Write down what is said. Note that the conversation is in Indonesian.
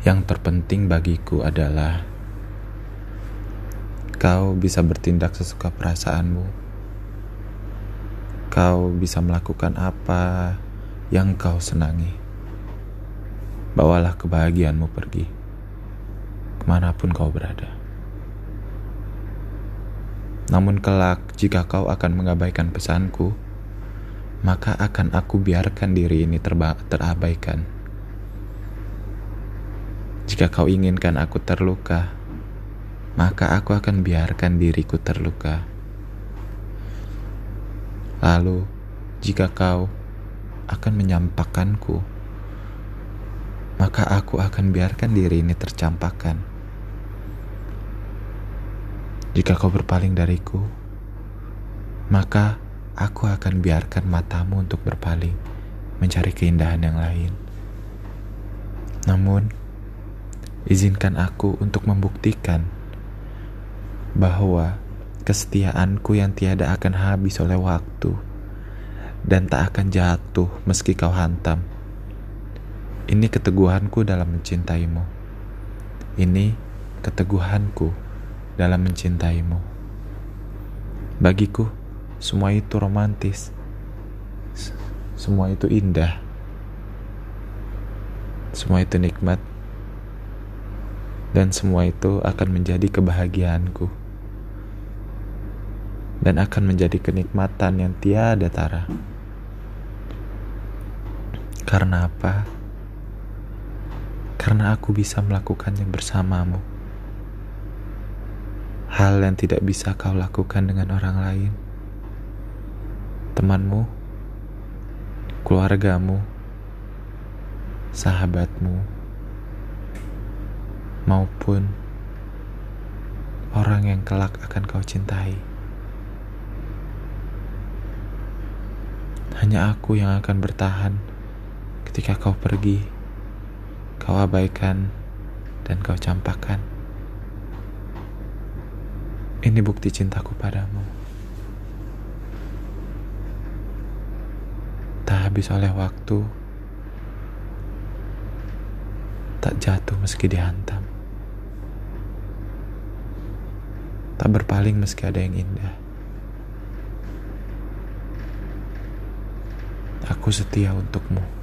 Yang terpenting bagiku adalah kau bisa bertindak sesuka perasaanmu. Kau bisa melakukan apa yang kau senangi. Bawalah kebahagiaanmu pergi ke mana pun kau berada. Namun kelak jika kau akan mengabaikan pesanku, maka akan aku biarkan diri ini terabaikan jika kau inginkan aku terluka, maka aku akan biarkan diriku terluka. Lalu, jika kau akan menyampaikanku, maka aku akan biarkan diri ini tercampakkan. Jika kau berpaling dariku, maka aku akan biarkan matamu untuk berpaling mencari keindahan yang lain. Namun, Izinkan aku untuk membuktikan bahwa kesetiaanku yang tiada akan habis oleh waktu dan tak akan jatuh meski kau hantam. Ini keteguhanku dalam mencintaimu. Ini keteguhanku dalam mencintaimu. Bagiku, semua itu romantis. Semua itu indah. Semua itu nikmat dan semua itu akan menjadi kebahagiaanku dan akan menjadi kenikmatan yang tiada tara. Karena apa? Karena aku bisa melakukannya bersamamu. Hal yang tidak bisa kau lakukan dengan orang lain. Temanmu, keluargamu, sahabatmu, maupun orang yang kelak akan kau cintai. Hanya aku yang akan bertahan ketika kau pergi, kau abaikan, dan kau campakkan. Ini bukti cintaku padamu. Tak habis oleh waktu, tak jatuh meski dihantam. Tak berpaling meski ada yang indah. Aku setia untukmu.